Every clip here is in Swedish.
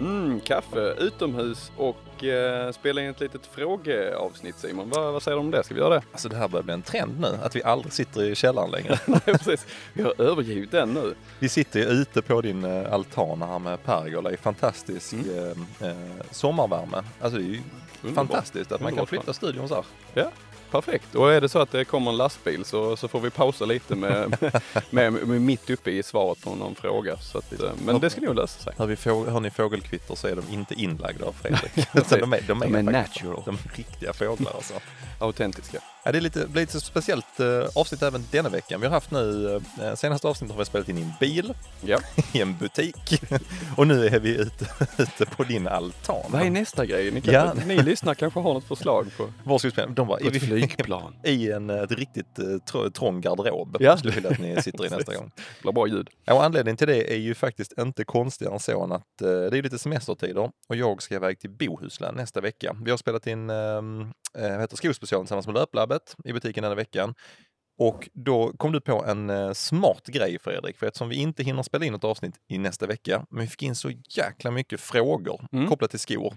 Mm, kaffe utomhus och eh, spela in ett litet frågeavsnitt Simon. Vad, vad säger du om det? Ska vi göra det? Alltså det här börjar bli en trend nu, att vi aldrig sitter i källaren längre. Nej, precis. Vi har övergivit den nu. Vi sitter ju ute på din eh, altan här med pergola i fantastisk Mm. eh, eh, sommarvärme. Alltså det är ju Underbart. fantastiskt att man kan flytta studion så här. Ja, perfekt. Och är det så att det kommer en lastbil så, så får vi pausa lite med, med, med mitt uppe i svaret på någon fråga. Så att, eh, men det ska nog lösa sig. Hör, vi fåg, hör ni fågelkvitter så är de inte inlagda av Fredrik. De är, de är, De är natural. De är riktiga fåglar alltså. Autentiska. Ja, det är lite, blir lite speciellt eh, avsnitt även denna veckan. Vi har haft nu, eh, senaste avsnittet har vi spelat in i en bil, Ja. i en butik och nu är vi ute, ute på din altan. Vad är nästa grej? Ni, kan, Ja. ni lyssnar kanske har något förslag på, Var ska vi spela? De på ett flygplan. i en eh, ett riktigt eh, tr- trång garderob. Ja. Skulle vilja att ni sitter i nästa gång. Det blir bra ljud. Ja, och anledningen till det är ju faktiskt inte konstigare än så än att eh, det är lite semestertider och jag ska iväg till Bohuslän nästa vecka. Vi har spelat in ehm, eh, heter skospecialen tillsammans med Löplabbet i butiken denna veckan. Och då kom du på en eh, smart grej Fredrik, för eftersom vi inte hinner spela in ett avsnitt i nästa vecka, men vi fick in så jäkla mycket frågor Mm. kopplat till skor.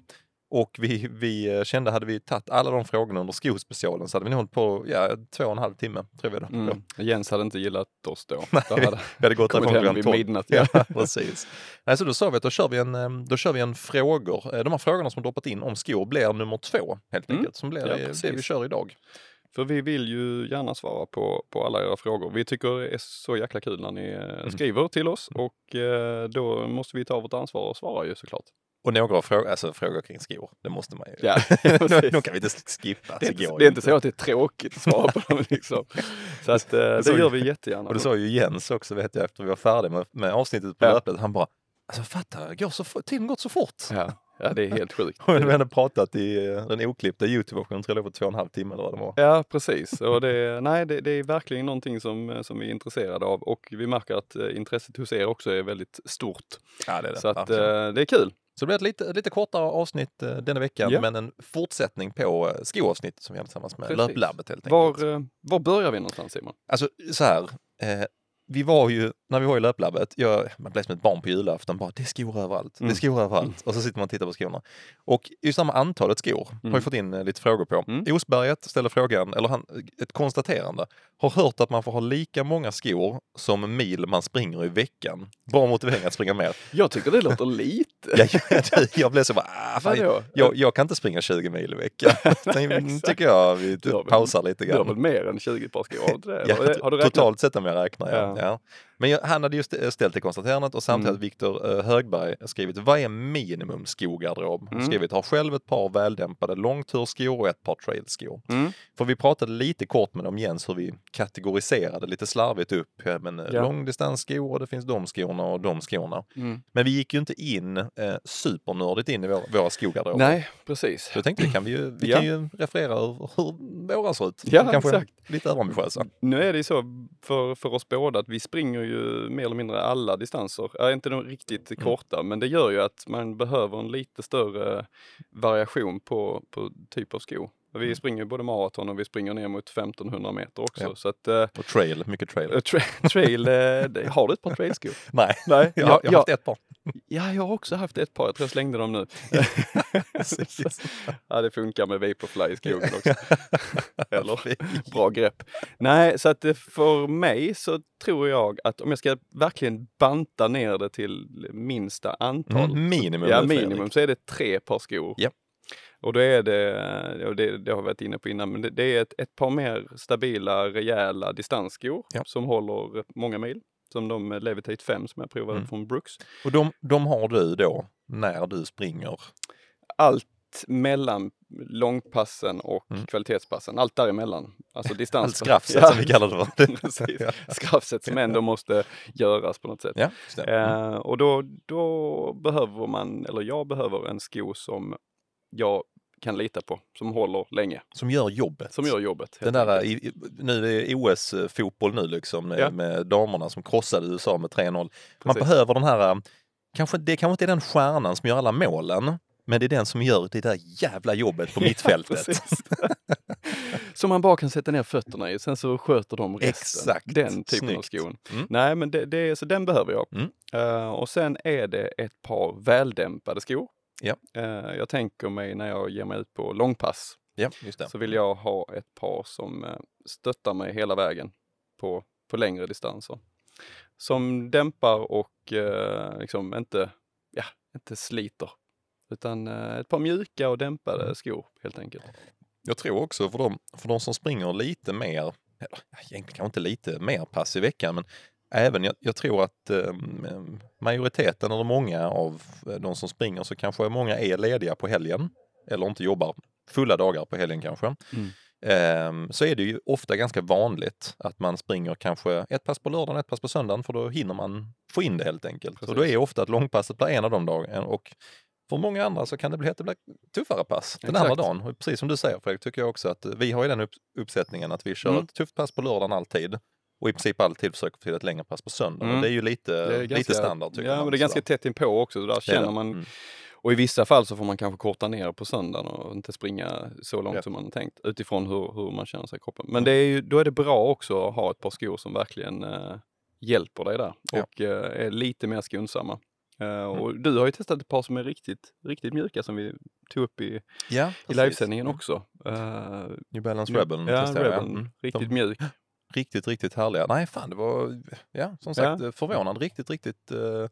Och vi, vi eh, kände, hade vi tagit alla de frågorna under skospecialen så hade vi nog hållit på ja, två och en halv timme, tror vi på. Mm. Jens hade inte gillat oss då. Nej, Då hade Vi hade gått därifrån klockan vid tolv. midnatt. Ja, Ja. precis. Nej, så då sa vi att då kör vi en, eh, då kör vi en frågor. De här frågorna som droppat in om skor blir nummer två helt Mm. enkelt. Som blir Ja, det, det vi kör idag. För vi vill ju gärna svara på, på alla era frågor. Vi tycker det är så jäkla kul när ni eh, Mm. skriver till oss och eh, då måste vi ta vårt ansvar och svara ju såklart. Och några frågor, alltså frågor kring skor, det måste man ju. Ja, de, kan vi inte skippa. Det är, inte, det är inte så att det är tråkigt att svara på dem liksom. Så att eh, det så- gör vi jättegärna. Och det sa ju Jens också vet jag efter vi var färdiga med, med avsnittet på Ja. löpet. Han bara, alltså fatta, det går så, tiden gått så fort. ja, ja, det är helt sjukt. Och vi hade pratat i eh, den oklippta Youtube-versionen, tror jag på två och en halv timme eller vad det var. Ja, precis. Och det, nej, det, det är verkligen någonting som, eh, som vi är intresserade av och vi märker att eh, intresset hos er också är väldigt stort. Ja, det är det. Så att eh, det är kul. Så det blir ett lite, lite kortare avsnitt denna veckan, Ja. men en fortsättning på skoavsnittet som vi hade tillsammans med Precis. Löplabbet helt enkelt. Var, var börjar vi någonstans Simon? Alltså så här, eh, vi var ju, när vi var i Löplabbet, jag, man blev som ett barn på julafton, bara det är skor överallt, det är Mm. skor överallt. Och så sitter man och tittar på skorna. Och här med antalet skor har Mm. vi fått in eh, lite frågor på. Mm. Osberget ställer frågan, eller han, ett konstaterande, har hört att man får ha lika många skor som mil man springer i veckan. Bra motivering att springa mer. Jag tycker det låter lite. Jag, jag, jag blev så bara, ah, fan, jag, jag kan inte springa 20 mil i veckan. Exakt. tycker jag vi pausar lite Du har grann. väl mer än 20 par skor? Ja, har du räknat? totalt sett om jag räknar, ja. Ja. Men jag, han hade just ställt det konstaterandet och samtidigt Mm. Viktor eh, Högberg skrivit vad är minimum skogarderob? Mm. Skrivit har själv ett par väldämpade långturskor och ett par trailskor. Mm. För vi pratade lite kort med dem Jens hur vi kategoriserade lite slarvigt upp. Ja, men eh, Ja. långdistansskor och det finns de skorna och de skorna. Mm. Men vi gick ju inte in eh, supernördigt in i vår, våra skogarderober. Nej, precis. Så jag tänkte vi kan, vi ju, vi Ja. kan ju referera hur, hur våra ser ut. Ja, Kanske exakt. lite överambitiösa. Nu är det ju så för, för oss båda att vi springer ju mer eller mindre alla distanser. Ja, inte de riktigt Mm. korta, men det gör ju att man behöver en lite större variation på, på typ av sko. Vi Mm. springer ju både maraton och vi springer ner mot 1500 meter också. Ja. Så att, eh, Och trail, mycket trail. tra- trail, eh, har du ett par trailskor? Nej, Nej, jag, jag har haft ett par. Ja, jag har också haft ett par. Jag tror jag slängde dem nu. ja, det funkar med Vaporfly i skogen också. Eller bra grepp. Nej, så att det för mig så tror jag att om jag ska verkligen banta ner det till minsta antal. Mm, minimum ja, minimum så är det tre par skor. Ja. Och då är det, och det, det har vi varit inne på innan, men det, det är ett, ett par mer stabila, rejäla distansskor Ja. som håller många mil. Som de Levitate 5 som jag provade Mm. från Brooks. Och de, de har du då när du springer. allt mellan långpassen och Mm. kvalitetspassen. Allt däremellan. Alltså distans. Allt skraffset som vi kallar det för. Ja. Skraffset som ändå måste göras på något sätt. Ja. Mm. Eh, och då, då behöver man, eller jag behöver en sko som jag kan lita på, som håller länge, Som gör jobbet. som gör jobbet. Den där, i, nu är det OS-fotboll nu liksom med, Ja. med damerna som krossade USA med 3-0. Man Precis. behöver den här, kanske, det kanske inte är den stjärnan som gör alla målen, Men det är den som gör det där jävla jobbet på mittfältet. Som man bara kan sätta ner fötterna i, sen så sköter de resten. Exakt. Den typen av Snyggt. skon. Mm. Nej, men det, det, så den behöver jag. Mm. Eh, och sen är det ett par väldämpade skor. Ja. Eh, jag tänker mig när jag ger mig ut på långpass ja, så vill jag ha ett par som eh, stöttar mig hela vägen på, på längre distanser. Som dämpar och eh, liksom inte, ja, inte sliter. Utan eh, ett par mjuka och dämpade Mm. skor helt enkelt. Jag tror också för de, för de som springer lite mer, eller egentligen kanske inte lite mer pass i veckan, men även jag, jag tror att eh, majoriteten eller många av de som springer så kanske många är lediga på helgen eller inte jobbar fulla dagar på helgen kanske. Mm. Ehm, så är det ju ofta ganska vanligt att man springer kanske ett pass på lördagen, ett pass på söndagen för då hinner man få in det helt enkelt. Och då Precis. är ofta att långpasset blir en av de dagarna och för många andra så kan det bli ett bli tuffare pass den Exakt. andra dagen. Och precis som du säger Fredrik, tycker jag också att vi har ju den upp, uppsättningen att vi kör Mm. ett tufft pass på lördagen alltid och i princip alltid försöker få till ett längre pass på söndagen. Mm. Och det är ju lite, är lite ganska- standard tycker Ja, man. men det är ganska sådär. tätt inpå också. så Där känner det. man, Mm. och i vissa fall så får man kanske korta ner på söndagen och inte springa så långt Ja. som man tänkt utifrån hur, hur man känner sig i kroppen. Men Mm. det är ju, då är det bra också att ha ett par skor som verkligen eh, hjälper dig där Ja. och eh, är lite mer skonsamma. Mm. och du har ju testat ett par som är riktigt, riktigt mjuka som vi tog upp i, Ja, i livesändningen Mm. också. Eh, New Balance Rebel ja. Rebeln, Mm. riktigt De- mjuk. Riktigt, riktigt härliga. Nej, fan det var, ja, som sagt förvånande. Riktigt, riktigt eh,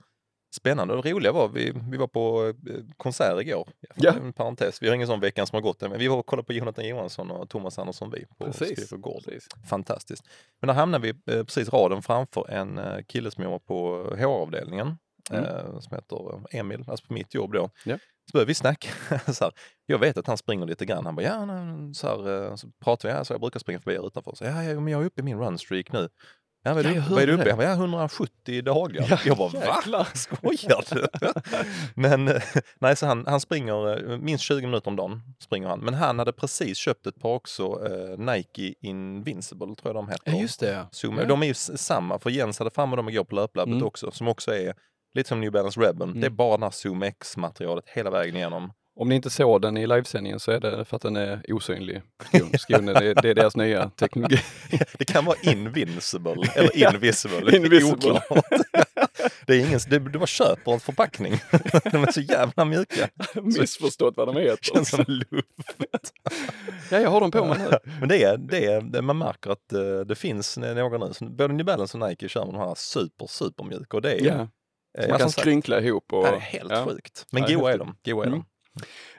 spännande. Och det roliga var, vi, vi var på eh, konsert igår. Ja. En parentes, vi har ingen sån veckan som har gått än, men vi var och kollade på Jonathan Johansson och Thomas Andersson Vi på och Gård. Fantastiskt. Men där hamnade vi eh, precis raden framför en eh, kille som jobbar på HR-avdelningen. Mm. Eh, som heter Emil, alltså på mitt jobb då. Ja. Så började vi snacka. så här, jag vet att han springer lite grann. Han bara, ja, nej, så, här, eh, så pratar vi, ja, så jag brukar springa förbi här utanför. Så, ja, ja, men jag är uppe i min runstreak nu. Ja, vad är Ja, vad är du uppe i? Han bara, ja, 170 dagar. Ja, jag bara, va? jäklar. Skojar du? men eh, nej, så han, han springer eh, minst 20 minuter om dagen. springer han. Men han hade precis köpt ett par också, eh, Nike Invincible tror jag de heter. Ja, just det. Zoom. Ja. De är ju samma, för Jens hade fram med dem igår på löplabbet Mm. också, som också är lite som New Balance Rebel. Mm. Det är bara den här Zoom X-materialet hela vägen igenom. Om ni inte såg den i livesändningen så är det för att den är osynlig. Skon, det, det är deras nya teknologi. Det kan vara Invincible eller Invisible. Det Invisible. Det är ingen, det, du bara köper en förpackning. De är så jävla mjuka. Missförstått vad de heter. Känns som luft. Ja, jag har dem på mig nu. Men det är, det är, man märker att eh, det finns några nu, både New Balance och Nike kör med de här super, super mjuka och det är, Ja, eh, man kan som skrynkla ihop. Och, det är helt ja. sjukt. Men Ja, goa är de. Goa är Mm. de.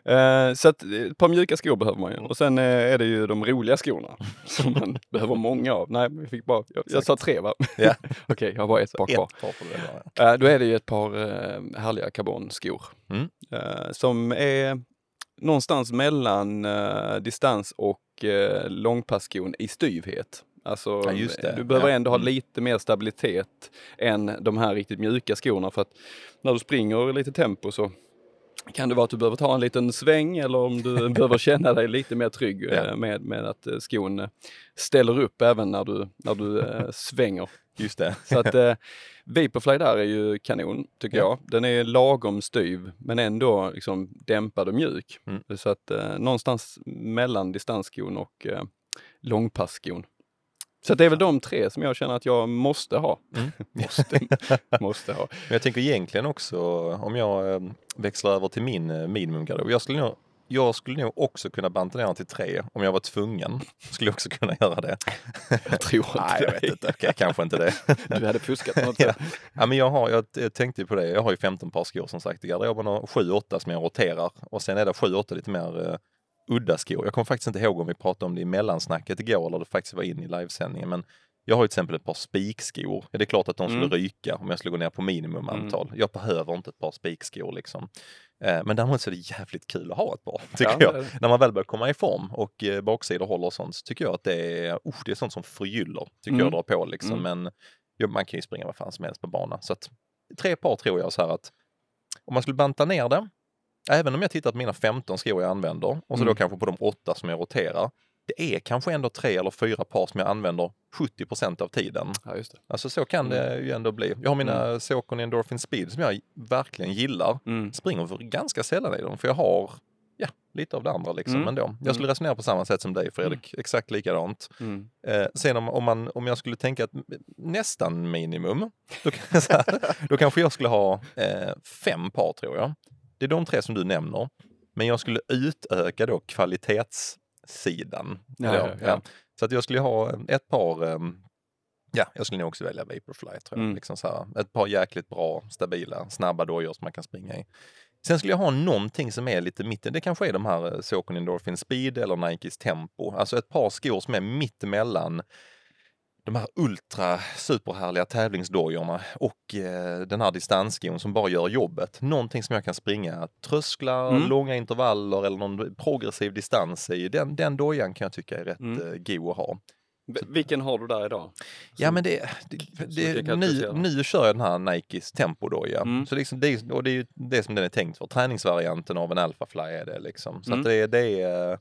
Eh, så att, eh, ett par mjuka skor behöver man ju. Och sen eh, är det ju de roliga skorna som man behöver många av. Nej, vi fick bara, jag, jag sa tre va? Ja. Okej, jag har bara ett par kvar. Ett par ha. Eh, då är det ju ett par härliga carbonskor. Mm. Som är någonstans mellan distans och långpassskon i styvhet. Alltså, Ja, du behöver Ja. ändå ha Mm. lite mer stabilitet än de här riktigt mjuka skorna för att när du springer lite tempo så kan det vara att du behöver ta en liten sväng eller om du behöver känna dig lite mer trygg Ja. eh, med, med att eh, skon eh, ställer upp även när du, när du svänger. Just det. Så att eh, Vaporfly där är ju kanon tycker Ja. jag. Den är lagom styv men ändå liksom dämpad och mjuk. Mm. Så att eh, någonstans mellan distansskon och eh, långpassskon. Så det är väl de tre som jag känner att jag måste ha. Mm. måste, måste ha. Men jag tänker egentligen också om jag eh, växlar över till min eh, minimumgarderob. Jag skulle nog jag skulle nog också kunna banta ner den till tre om jag var tvungen. Skulle jag också kunna göra det. Jag tror inte Nej, jag vet inte. Okej, kanske inte det. Du hade fuskat något ja. ja, men jag, har, jag tänkte på det. Jag har ju 15 par skor som sagt i garderoben och 7-8 som jag roterar. Och sen är det 7-8 lite mer eh, udda skor. Jag kommer faktiskt inte ihåg om vi pratade om det i mellansnacket igår eller det faktiskt var in i livesändningen. Men jag har ju till exempel ett par spikskor. Ja, det är klart att de skulle Mm. ryka om jag skulle gå ner på minimumantal. Jag behöver inte ett par spikskor liksom. Eh, men däremot så är det jävligt kul att ha ett par, tycker Ja, jag. det. När man väl börjar komma i form och eh, baksidor håller och sånt så tycker jag att det är, uh, det är sånt som förgyller, tycker Mm. jag drar på liksom. Mm. Men jo, man kan ju springa vad fan som helst på bana. Så att, tre par tror jag så här att om man skulle banta ner det, även om jag tittar på mina 15 skor jag använder och så då Mm. kanske på de åtta som jag roterar, det är kanske ändå tre eller fyra par som jag använder 70% av tiden. Ja, just det. Alltså så kan det ju ändå bli. Jag har mina mm. Saucony Endorphin Speed som jag verkligen gillar. Mm. Springer för ganska sällan i dem för jag har ja, lite av det andra liksom Mm. ändå. Jag skulle resonera på samma sätt som dig Fredrik, exakt likadant. Mm. Eh, sen om, om, man, om jag skulle tänka att nästan minimum, då, kan då kanske jag skulle ha eh, fem par tror jag. Det är de tre som du nämner. Men jag skulle utöka då kvalitetssidan. Ja, ja, ja. Så att jag skulle ha ett par, ehm, ja, jag skulle nog också välja Vaporfly tror jag. Mm. Liksom så här, ett par jäkligt bra, stabila, snabba dojor som man kan springa i. Sen skulle jag ha någonting som är lite mitten. Det kanske är de här eh, Saucony Endorphin Speed eller Nikes Tempo. Alltså ett par skor som är mittemellan de här ultra superhärliga tävlingsdojorna och eh, den här distansskon som bara gör jobbet. Någonting som jag kan springa trösklar, Mm. långa intervaller eller någon progressiv distans i. Den, den dojan kan jag tycka är rätt Mm. eh, god att ha. V- Vilken har du där idag? Ja Som- men det, det, det, nu, nu kör jag den här Nikes Tempodoja. Mm. Så liksom det, och det är ju det som den är tänkt för. Träningsvarianten av en Alphafly är det liksom. Så Mm. att det, det är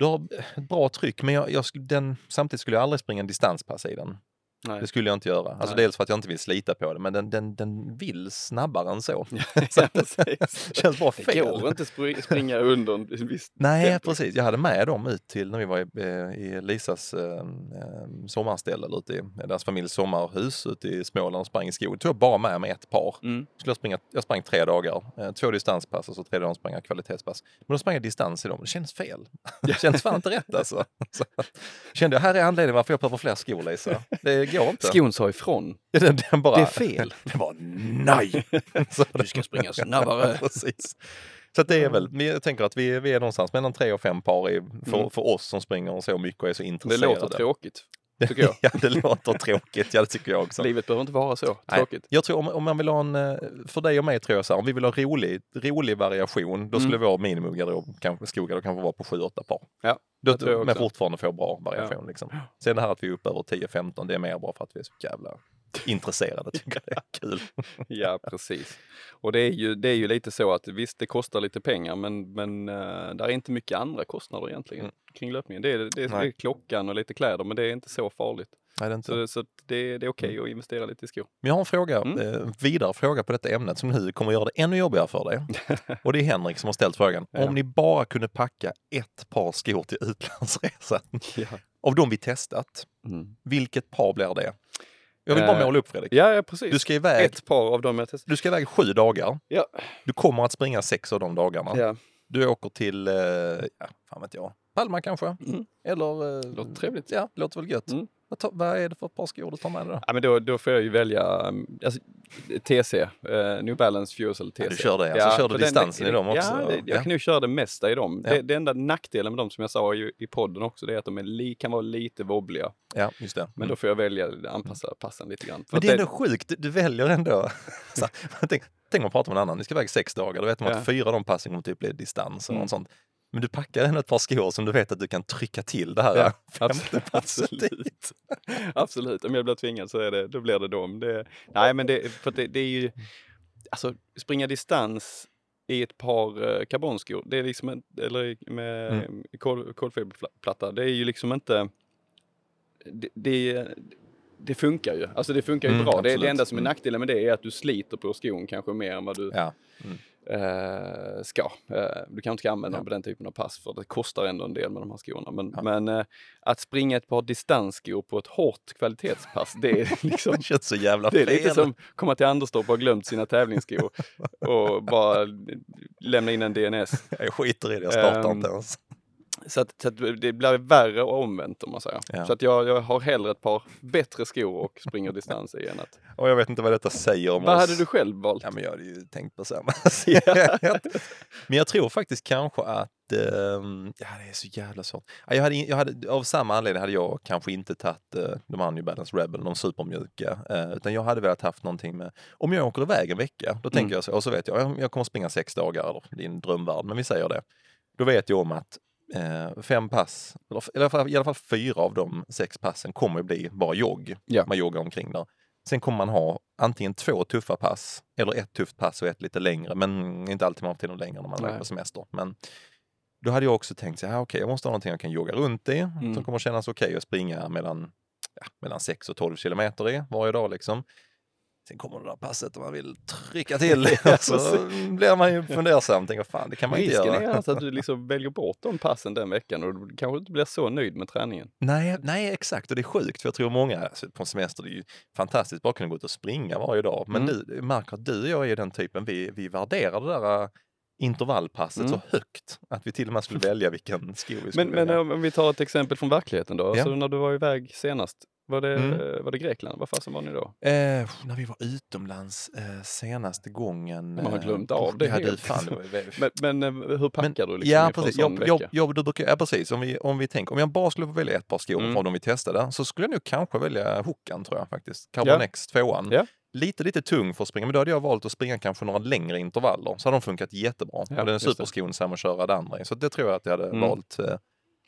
du har ett bra tryck men jag, jag, den, samtidigt skulle jag aldrig springa en distanspass i den. Nej. Det skulle jag inte göra. Alltså Nej. dels för att jag inte vill slita på det men den, den, den vill snabbare än så. Precis. Känns bara Det fel. går inte spri- springa under en viss Nej, tempo. precis. Jag hade med dem ut till när vi var i, eh, i Lisas eh, eh, sommarställe, ute i deras familjs sommarhus ute i Småland och sprang i skogen. Tog jag bara med mig ett par. Mm. Skulle jag, springa, jag sprang tre dagar, eh, två distanspass och så tredje dagen sprang jag kvalitetspass. Men då sprang jag distans i dem och det kändes fel. Det kändes fan inte rätt alltså. Så, kände jag, här är anledningen varför jag behöver fler skor Lisa. Det går inte. Skon sa ifrån. Den, den bara, Det är fel. Det var nej! Så Du ska springa snabbare. Precis. Så att det är väl, jag tänker att vi, vi är någonstans mellan tre och fem par i, för, Mm. för oss som springer så mycket och är så Det intresserade. låter tråkigt, tycker jag. ja, det låter tråkigt. Ja, det tycker jag också. Livet behöver inte vara så Nej, tråkigt. Jag tror om, om man vill ha en, eh, för dig och mig tror jag så här, om vi vill ha rolig, rolig variation, då skulle Mm. vår minimumgarderob, kanske, skogarderob kanske vara på 7-8 par. Ja, Då, tror jag men fortfarande få bra variation. Liksom. Sen det här att vi är uppe över 10-15, det är mer bara för att vi är så jävla intresserade. Tycker det är kul. Ja, precis. Och det är, ju, det är ju lite så att visst, det kostar lite pengar, men, men uh, där är inte mycket andra kostnader egentligen Mm. kring löpningen. Det är, det, är, det Nej. är klockan och lite kläder, men det är inte så farligt. Nej, det är inte. Så, så det, det är okej att investera lite i skor. Men jag har en fråga, Mm. eh, vidare fråga på detta ämnet som nu kommer göra det ännu jobbigare för dig. Och det är Henrik som har ställt frågan. Ja. Om ni bara kunde packa ett par skor till utlandsresan, Ja. av de vi testat, Mm. vilket par blir det? Jag vill bara Eh, måla upp Fredrik. Ja, ja, precis. Du ska iväg, Ett par av dem jag testade. du ska iväg sju dagar. Ja. Du kommer att springa sex av de dagarna. Ja. Du åker till, eh, ja, fan vet jag, Palma kanske? Mm. Eller? eh, Låter trevligt. Ja, låter väl gött. Mm. Vad, tar, vad är det för par skor du tar med dig då? Ja, men då, då får jag ju välja um, alltså, TC, eh, New Balance Fuel TC. Ja, du kör det, alltså kör du för den- distansen i dem också? Ja, det, jag Ja. kan nog köra det mesta i dem. Ja. Det, det enda nackdelen med dem som jag sa i, i podden också, det är att de är li, kan vara lite wobbliga. Ja, just det. Men då får jag välja, anpassa passen lite grann. För Men det är ändå sjukt, du, du väljer ändå. Så, tänk, tänk man pratar med en annan, ni ska iväg sex dagar, då vet man Ja. att fyra av de passen kommer typ bli distans och Mm. något sånt. Men du packar ändå ett par skor som du vet att du kan trycka till det här Ja, i. absolut. absolut, om jag blir tvingad så är det, då blir det dem. Det, nej men det, för det, det är ju, alltså springa distans i ett par eh, karbonskor, det är liksom, en, eller med Mm. mm. kol, kolfiberplatta, det är ju liksom inte, det, det, det funkar ju. Alltså det funkar ju Mm, bra. Det, absolut. det enda som är Mm. nackdelen med det är att du sliter på skon kanske mer än vad du Ja. Eh, ska. Eh, du kanske inte ska använda Ja. dem på den typen av pass för det kostar ändå en del med de här skorna. Men, Ja. men eh, att springa ett par distansskor på ett hårt kvalitetspass, det är liksom Det känns så jävla det är fel. lite som komma till Anderstorp och ha glömt sina tävlingsskor och bara lämna in en DNS. Jag skiter i det, jag startar Ehm, inte ens. Så att, så att det blir värre och omvänt om man säger. Ja. Så att jag, jag har hellre ett par bättre skor och springer distans i än att... Och jag vet inte vad detta säger om Vad oss. hade du själv valt? Ja, men jag hade ju tänkt på samma Men jag tror faktiskt kanske att, ehm, ja det är så jävla svårt. Ja, jag hade, jag hade, av samma anledning hade jag kanske inte tagit uh, de här New Balance Rebel, de supermjuka. eh, utan jag hade velat haft någonting med, om jag åker iväg en vecka, då tänker Mm. jag så, och så vet jag, jag, jag kommer springa sex dagar, eller en drömvärld, men vi säger det. Då vet jag om att eh, fem pass, eller i alla, fall, i alla fall fyra av de sex passen kommer att bli bara jogg. Ja. Man joggar omkring där. Sen kommer man ha antingen två tuffa pass eller ett tufft pass och ett lite längre, men inte alltid man har tid längre när man är på semester. Men Då hade jag också tänkt så här, okej, jag måste ha någonting jag kan jogga runt i Mm. som kommer kännas okej att springa mellan, ja, mellan 6 och 12 kilometer i varje dag liksom. Sen kommer det där passet och man vill trycka till så blir man ju fundersam. Tänker, fan det kan man inte Risken göra. är alltså att du liksom väljer bort de passen den veckan och du kanske inte blir så nöjd med träningen. Nej, nej, exakt. Och det är sjukt, för jag tror många alltså, på en semester, det är ju fantastiskt bara kunna gå ut och springa varje dag. Men Mm. du märker att du och jag är den typen, vi, vi värderar det där äh, intervallpasset Mm. så högt att vi till och med skulle välja vilken sko vi Men, skulle men välja. om om vi tar ett exempel från verkligheten då. Ja. Alltså när du var iväg senast, var det, Mm. var det Grekland? Vad fasen var ni då? Eh, när vi var utomlands eh, senaste gången. Man har eh, glömt av det helt. fan, det var Men, men eh, hur packar Men- du liksom ja, precis. Jag, jag, jag, du brukar, ja, precis. Om vi, om vi tänker, om jag bara skulle få välja ett par skor Mm. av de vi testade så skulle jag nog kanske välja Hokan tror jag faktiskt. Carbon Ja. 2 Ja. Lite, lite tung för att springa, men då hade jag valt att springa kanske några längre intervaller. Så hade de funkat jättebra. Ja, och den superskonsam att köra det andra i. Så det tror jag att jag hade Mm. valt. Eh,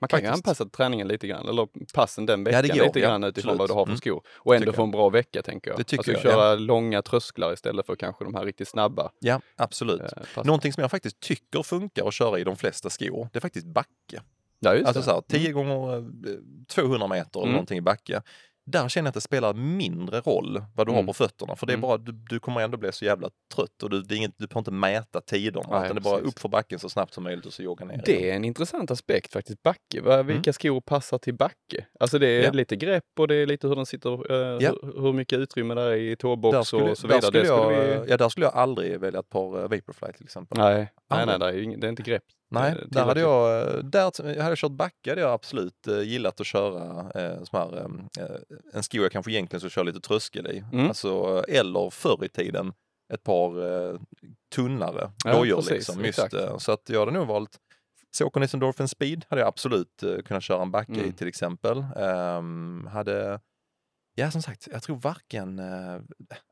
Man kan ju faktiskt. anpassa träningen lite grann, eller passen den Ja, veckan det går, lite ja, grann utifrån absolut. vad du har för Mm. skor. Och ändå få en bra vecka tänker jag. Det tycker alltså jag, köra långa trösklar istället för kanske de här riktigt snabba ja, absolut. eh. Någonting som jag faktiskt tycker funkar att köra i de flesta skor, det är faktiskt backe. Ja, Alltså det. så här, 10 gånger eh, 200 meter eller Mm. någonting i backe. Där känner jag att det spelar mindre roll vad du Mm. har på fötterna. För det är Mm. bara, du, du kommer ändå bli så jävla trött och du, det är inget, du får inte mäta tiderna. Nej, utan det är bara upp för backen så snabbt som möjligt och så jogga ner. Det är en intressant aspekt faktiskt, backe. Va- Vilka skor passar till backe? Alltså det är Mm. Ja. lite grepp och det är lite hur den sitter, eh, Ja. hur, hur mycket utrymme där är i tåbox skulle, och så vidare. skulle det jag, skulle vi... ja, där skulle jag aldrig välja ett par uh, Vaporfly till exempel. Nej, nej, nej, ingen, det är inte grepp. Nej, eh, där hade jag, eh, där hade jag kört backe hade jag absolut eh, gillat att köra eh, här, eh, en sko jag kanske egentligen skulle köra lite tröskel i. Mm. Alltså, eller förr i tiden ett par eh, tunnare Ja, dojor precis, liksom. Just, eh, så att jag hade nog valt Saucony Endorphin Speed hade jag absolut kunnat köra en backe i Mm. till exempel. Ehm, hade Ja, som sagt, jag tror varken, eh,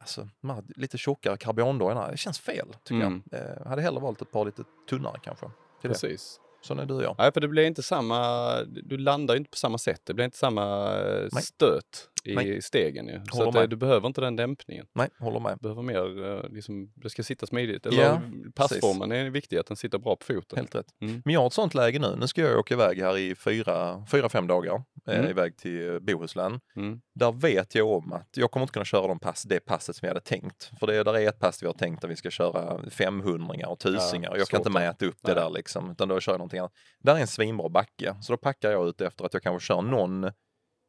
alltså de här lite tjockare karbondojorna, det känns fel tycker Mm. jag. Eh, hade hellre valt ett par lite tunnare kanske. Till det. Precis. Sån är du och jag. Nej, för det blir inte samma, du landar ju inte på samma sätt. Det blir inte samma eh, Nej. stöt i Nej. stegen ju. Så att, eh, med. du behöver inte den dämpningen. Nej, håller med. Du behöver mer, eh, liksom, det ska sitta smidigt. Eller Ja, passformen är viktig, att den sitter bra på foten. Helt rätt. Mm. Men jag har ett sånt läge nu. Nu ska jag åka iväg här i fyra, fyra fem dagar. Eh, Mm. iväg till eh, Bohuslän. Mm. Där vet jag om att jag kommer inte kunna köra de pass, det passet som jag hade tänkt. För det där är ett pass vi har tänkt att vi ska köra 500 och tusingar. Ja, jag kan inte mäta upp det Nej. där liksom. Utan då kör jag någonting annat. Där är en svinbra backe. Så då packar jag ut efter att jag kanske kör någon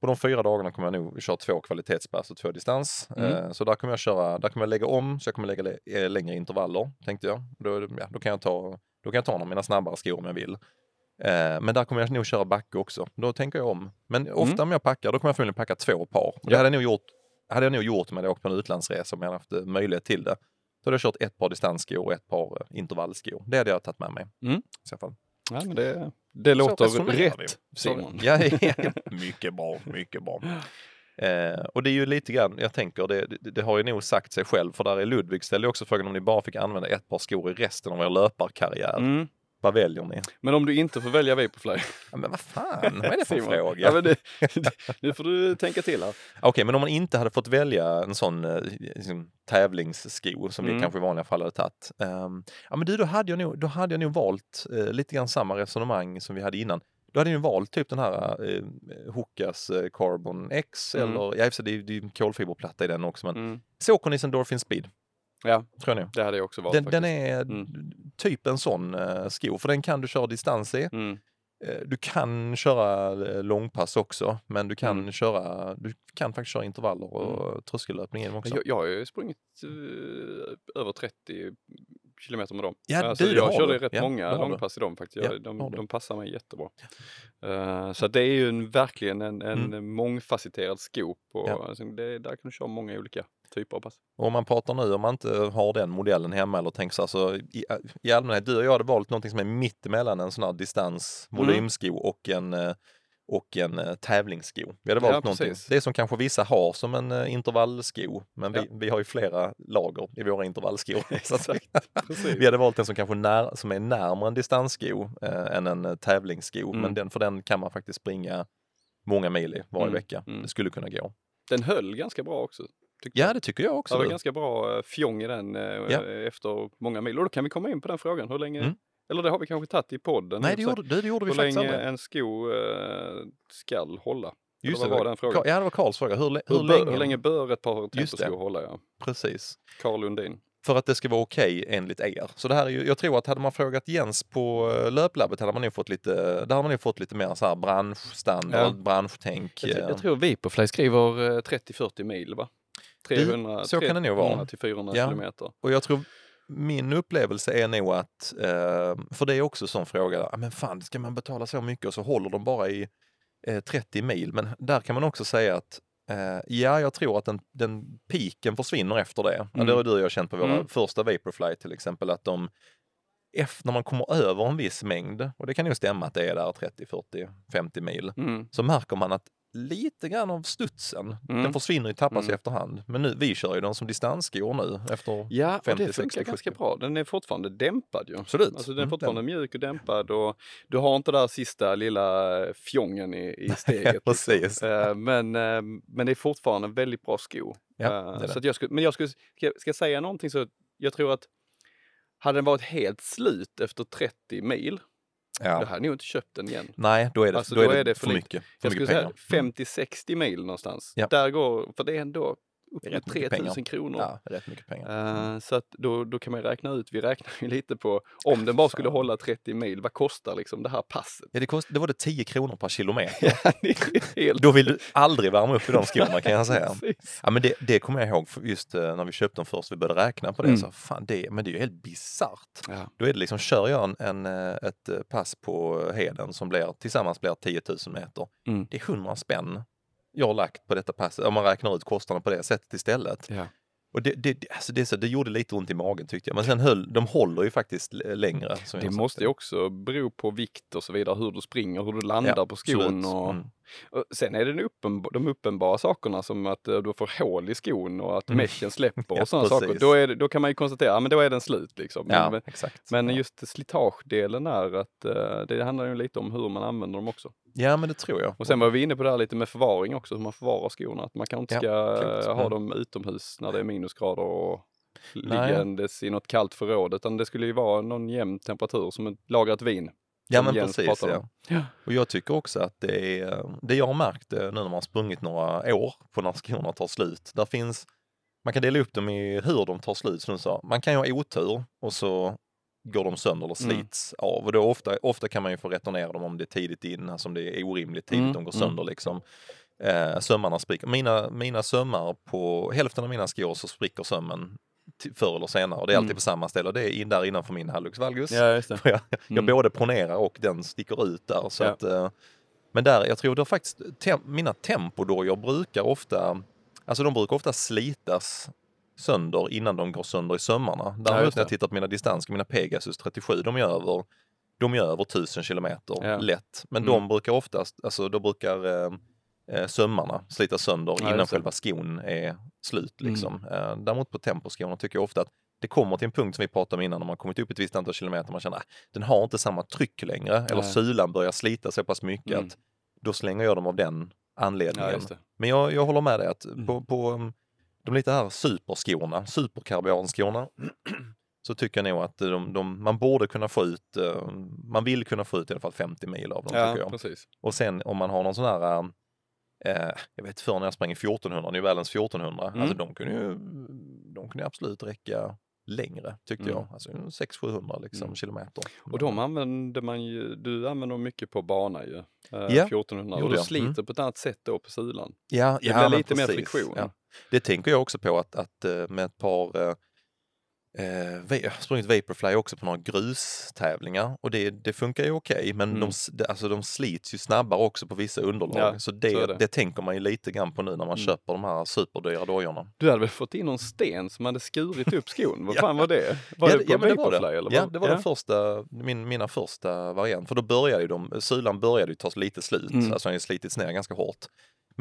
på de fyra dagarna kommer jag nog köra två kvalitetspass och två distans. Mm. Eh, Så där kommer jag köra, där kommer jag lägga om, så jag kommer lägga le- eh, längre intervaller, tänkte jag. Då, ja, då, kan jag ta, då kan jag ta någon av mina snabbare skor om jag vill. Eh, Men där kommer jag nog köra backe också. Då tänker jag om. Men ofta om jag packar, då kommer jag förmodligen packa två par. Och Det Ja. hade jag nog gjort, hade jag nog gjort om jag hade åkt på en utlandsresa om jag hade haft eh, möjlighet till det. Då hade jag kört ett par distansskor och ett par eh, intervallskor. Det hade jag tagit med mig. Mm. I så fall. Ja, men det, det låter rätt, Simon. Ja, ja, mycket bra, mycket bra. Eh, och det är ju lite grann, jag tänker, det, det, det har ju nog sagt sig själv, för där är Ludvig ställde också frågan om ni bara fick använda ett par skor i resten av er löparkarriär. Mm. Vad väljer ni? Men om du inte får välja Vaporfly. Ja, men vad fan, vad är det för Simon. fråga? Ja, men det, nu får du tänka till här. Okej, men om man inte hade fått välja en sån eh, liksom, tävlingssko som vi Mm. kanske i vanliga fall hade tagit. ehm, ja, men du, då hade jag nog, då hade jag nog valt eh, lite grann samma resonemang som vi hade innan. Då hade jag ju valt typ den här eh, Hokas eh, Carbon X Mm. eller, ja det är ju kolfiberplatta i den också, men Mm. Sauconys Endorphin Speed, Ja, tror jag det hade jag också valt Den, den är Mm. typ en sån eh, sko, för den kan du köra distans i. Mm. Eh, Du kan köra eh, långpass också, men du kan Mm. köra, du kan faktiskt köra intervaller och tröskellöpning i dem också. Jag, jag har ju sprungit eh, över 30 kilometer med dem. Ja, alltså, du, jag körde du. rätt Ja, många långpass i dem faktiskt. Ja, Jag, de, de passar mig jättebra. Eh, så det är ju en, verkligen en, en mångfacetterad sko. Mm. Ja. alltså, det, där kan du köra många olika typer av pass. Och om man pratar nu, om man inte har den modellen hemma eller tänker så här, så i, i allmänhet, du och jag hade valt någonting som är mitt emellan en sån här distans Mm. och en eh, och en eh, tävlingssko. Vi hade Ja, valt någonting. precis. Det som kanske vissa har som en eh, intervallsko, men Ja. vi, vi har ju flera lager i våra intervallskor. vi hade valt en som kanske när, som är närmare en distanssko eh, än en eh, tävlingssko, Mm. men den, för den kan man faktiskt springa många mil i varje Mm, vecka. mm. Det skulle kunna gå. Den höll ganska bra också. Ja, jag. det tycker jag också. Det var ganska bra eh, fjong i den eh, Ja. efter många mil. Och då kan vi komma in på den frågan. Hur länge, Mm. Eller det har vi kanske tagit i podden. Nej, det gjorde, det, det gjorde vi Hur faktiskt länge aldrig. en sko eh, skall hålla. Just det, var den frågan? Ja, det var Karls fråga. Hur, Hur, hur, länge? hur länge bör ett par temposkor hålla? Ja. Precis. Carl Lundin. För att det ska vara okej enligt er. Så det här är ju, jag tror att hade man frågat Jens på eh, löplabbet hade man nog fått lite, där hade man nog fått lite mer så här branschstandard, Ja. branschtänk. Jag, eh. jag tror Vaporfly skriver eh, 30-40 mil va? 300, så kan det nog vara. 300 till 400 Ja. kilometer. Och jag tror min upplevelse är nog att, eh, för det är också en sån fråga, ah, men fan ska man betala så mycket och så håller de bara i eh, 30 mil. Men där kan man också säga att eh, ja, jag tror att den, den piken försvinner efter det. Mm. det har du och jag känt på våra Mm. första Vaporfly till exempel, att de efter, när man kommer över en viss mängd, och det kan ju stämma att det är där 30, 40, 50 mil, Mm. så märker man att lite grann av studsen, Mm. den försvinner ju, tappas i Mm. efterhand. Men nu, vi kör ju den som distansskor nu efter Ja, och 50, det funkar 60, ganska 70. bra. Den är fortfarande dämpad ju. Absolut. Alltså den är Mm, fortfarande mjuk och dämpad och du har inte där sista lilla fjongen i, i steget. Precis. Liksom. Eh, Men, eh, men det är fortfarande en väldigt bra sko. Ja, Eh, det det. Så jag skulle, men jag skulle, ska, ska jag säga någonting så jag tror att hade den varit helt slut efter 30 mil, då Ja. hade jag nog inte köpt den igen. Nej, då är det, Alltså, då då är det, för för mycket, för Jag mycket skulle pengar. säga Mm. 50-60 mil någonstans. Ja. Där går, för det är ändå upp rätt mycket 3000 kronor. Ja, rätt mycket pengar. Eh, så att då, då kan man räkna ut, vi räknar ju lite på om den bara skulle hålla 30 mil, vad kostar liksom det här passet? Ja, det, kost, det var det 10 kronor per kilometer. Ja, det är helt Då vill du aldrig värma upp i de skorna kan jag säga. Ja, men det, det kommer jag ihåg just eh, när vi köpte dem först, vi började räkna på det. Mm. Så, fan, det, men det är ju helt bisarrt. Ja. Då är det liksom, kör jag en, en, eh, ett pass på Heden som blir, tillsammans blir 10 000 meter. Mm. Det är 100 spänn jag har lagt på detta passet, om man räknar ut kostnaden på det sättet istället. Ja. Och det, det, alltså det, så, det gjorde lite ont i magen tyckte jag, men sen höll, de håller ju faktiskt längre. Det måste ju också bero på vikt och så vidare, hur du springer, hur du landar Ja, på skon. Och, Mm. Och sen är det den uppenba- de uppenbara sakerna som att eh, du får hål i skon och att Mm. meshen släpper Ja, och sådana saker. precis. Då, är då kan man ju konstatera, ja men då är den slut liksom. Ja, Men, exakt. men ja. just slitagedelen är att eh, det handlar ju lite om hur man använder dem också. ja, men det tror jag. Och sen var vi inne på det här lite med förvaring också, hur man förvarar skorna. Att man kanske inte Ja, ska eh, ha Mm. dem utomhus när det är minusgrader och liggandes i något kallt förråd. Utan det skulle ju vara någon jämn temperatur som ett lagrat vin. Ja men precis. Ja. Ja. Och jag tycker också att det är, det jag har märkt eh, nu när man har sprungit några år på när skorna tar slut. Där finns, man kan dela upp dem i hur de tar slut som du sa. Man kan ju ha otur och så går de sönder eller Mm. slits av. Och då ofta, ofta kan man ju få returnera dem om det är tidigt in, alltså om det är orimligt tidigt Mm, de går mm. sönder liksom. Eh, sömmarna spricker. Mina, mina sömmar på hälften av mina skor så spricker sömmen förr eller senare och det är alltid Mm. på samma ställe och det är in där innanför min hallux valgus. Ja, just det. Jag, jag Mm. både pronerar och den sticker ut där. Så Ja. att, eh, men där, jag tror det faktiskt, tem, mina tempodojor brukar ofta, alltså de brukar ofta slitas sönder innan de går sönder i sömmarna. Ja, Däremot just när jag tittar på mina distanser, mina Pegasus 37, de är över, de är över 1000 kilometer Ja. lätt. Men Mm. de brukar oftast, alltså då brukar eh, eh, sömmarna slitas sönder Ja, innan själva skon är slut. Mm. Liksom. Eh, däremot på temposkorna tycker jag ofta att det kommer till en punkt som vi pratade om innan, när man kommit upp ett visst antal kilometer, man känner att den har inte samma tryck längre, eller Nej. sulan börjar slita så pass mycket Mm. att då slänger jag dem av den Ja, anledningen. det. Men jag, jag håller med dig att Mm. på, på um, de lite här superskorna, superkarbianskorna, så tycker jag nog att de, de, man borde kunna få ut, eh, man vill kunna få ut i alla fall 50 mil av dem Ja, tycker jag. precis. Och sen om man har någon sån här, eh, jag vet förr när jag sprang i 1400, New Balance 1400, Mm. alltså de kunde ju, de kunde absolut räcka längre tyckte Mm. jag, alltså 600-700 liksom, Mm. kilometer. Och de använder man ju, du använder dem mycket på bana ju. Eh, Ja, 1400. Och du jag. sliter Mm. på ett annat sätt då på sulan. Ja, Det ja, blir lite mer precis. friktion. Ja. Det tänker jag också på att, att eh, med ett par eh, jag har sprungit Vaporfly också på några grustävlingar och det, det funkar ju okej men Mm. de, alltså, de slits ju snabbare också på vissa underlag. Ja, så det, så det. det. tänker man ju lite grann på nu när man Mm. köper de här superdyra dojorna. Du hade väl fått in någon sten som hade skurit upp skon? Vad Ja. fan var det? Var ja, det på ja, men det var Vaporfly det. eller? Ja, det var den första, min, mina första variant. För då började ju de, sulan började ju ta lite slut, Mm. alltså den slitits ner ganska hårt.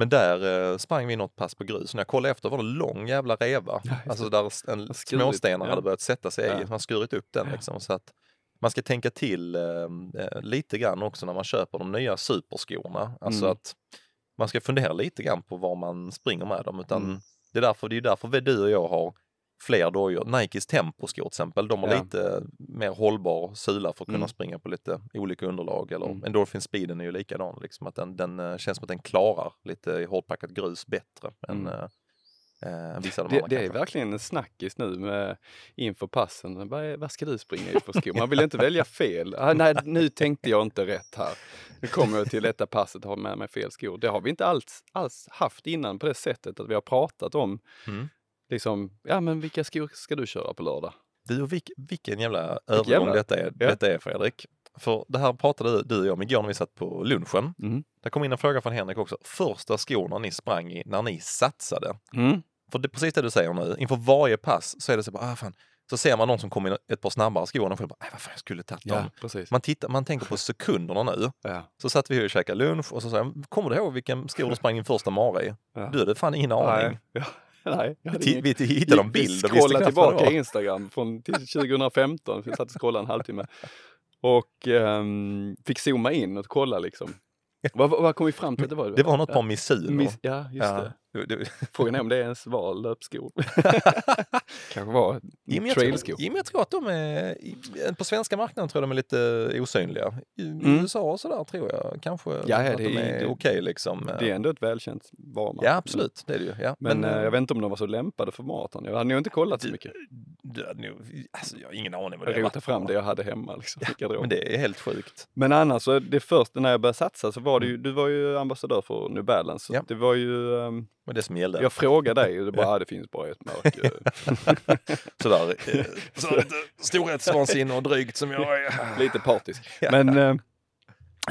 Men där eh, sprang vi något pass på grus. När jag kollade efter var det lång jävla reva. Ja, alltså där en småstenar ja. hade börjat sätta sig i. Man har skurit upp den liksom. Så att man ska tänka till eh, eh, lite grann också när man köper de nya superskorna. Alltså Mm. att man ska fundera lite grann på var man springer med dem. Utan Mm. det är därför, det är därför vi, du och jag har fler dojor. Nikes Tempo-skor till exempel, de har Ja. lite mer hållbar sula för att kunna Mm. springa på lite olika underlag. Eller Mm. Endorphin Speeden är ju likadan, liksom, att den, den eh, känns som att den klarar lite hårdpackat grus bättre än Mm. eh, eh, av de Det, andra det är verkligen en snackis nu med inför passen. Vad, vad ska du springa i för skor? Man vill inte välja fel. Ah, nej, nu tänkte jag inte rätt här. Nu kommer jag till detta passet och har med mig fel skor. Det har vi inte alls, alls haft innan på det sättet att vi har pratat om Mm. Liksom, ja men vilka skor ska du köra på lördag? Du, och vilk, vilken jävla övergång jävla- detta är, Ja. detta är Fredrik. För det här pratade du och jag om igår när vi satt på lunchen. Mm. Det kom in en fråga från Henrik också. Första skorna ni sprang i när ni satsade. Mm. För det är precis det du säger nu. Inför varje pass så är det så bara, ah, fan. Så ser man någon som kommer in ett par snabbare skor och man bara, vad fan jag skulle tagit Ja, dem. precis. Man, tittar, man tänker på sekunderna nu. Ja. Så satt vi och käkade lunch och så sa jag, kommer du ihåg vilken skor du sprang din första mara i? Ja. Du hade fan ingen aning. Ja. Nej, Vi, ingen- vi hittade en bild och visste tillbaka Instagram från till 2015. Vi satt och scrollade en halvtimme. Och ehm, fick zooma in och kolla liksom. Vad, vad kom vi fram till att det var? Det var något ja. par Mizuno. Miss, ja, just Ja. det. Frågan är om det är ens var löpskor. Kanske var Ja, men trailskor. ja, men jag tror att de är, på svenska marknaden tror jag de är lite osynliga. I Mm. USA och sådär tror jag kanske ja, att det de är- okej liksom. Det är ändå ett välkänt varumärke. Ja absolut, det är det ju. Ja. Men, eh, eh, jag vet inte om de var så lämpade för maraton. Jag hade nog inte kollat så Du- mycket. hade nog- alltså, jag har ingen aning vad det Jag rotade fram det jag hade hemma. Liksom, garderoben. Men det är helt sjukt. Men annars, det första när jag började satsa så var det ju, du var ju ambassadör för New Balance. Så Mm. Ja. det var ju, ehm, Men det som gällde. jag frågade dig och det bara, ah, det finns bara ett märke. Sådär, eh, så lite storhetsvansinne och drygt som jag är. Lite partisk. Ja. Men eh,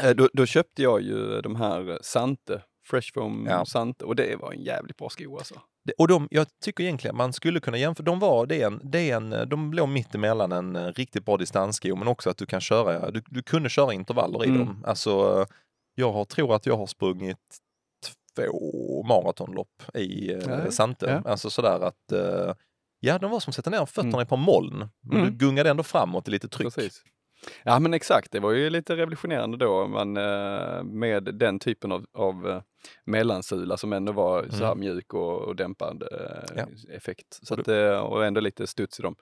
eh, då, då köpte jag ju de här eh, Sante, Fresh Foam Ja. Sante och det var en jävligt bra sko alltså. Det- Och de, jag tycker egentligen man skulle kunna jämföra, de var, det är en, det är en, de låg mitt emellan en eh, riktigt bra distanssko men också att du kan köra, du, du kunde köra intervaller i Mm. dem. Alltså, jag har, tror att jag har sprungit två maratonlopp i eh, Sante. ja. Alltså sådär att, eh, ja de var som att sätta ner fötterna i ett par moln. Men Mm. du gungade ändå framåt i lite tryck. Precis. Ja men exakt, det var ju lite revolutionerande då man, eh, med den typen av, av eh, mellansula som ändå var så här Mm. mjuk och, och dämpande eh, Ja. effekt. Så Och att, eh, och ändå lite studs i dem.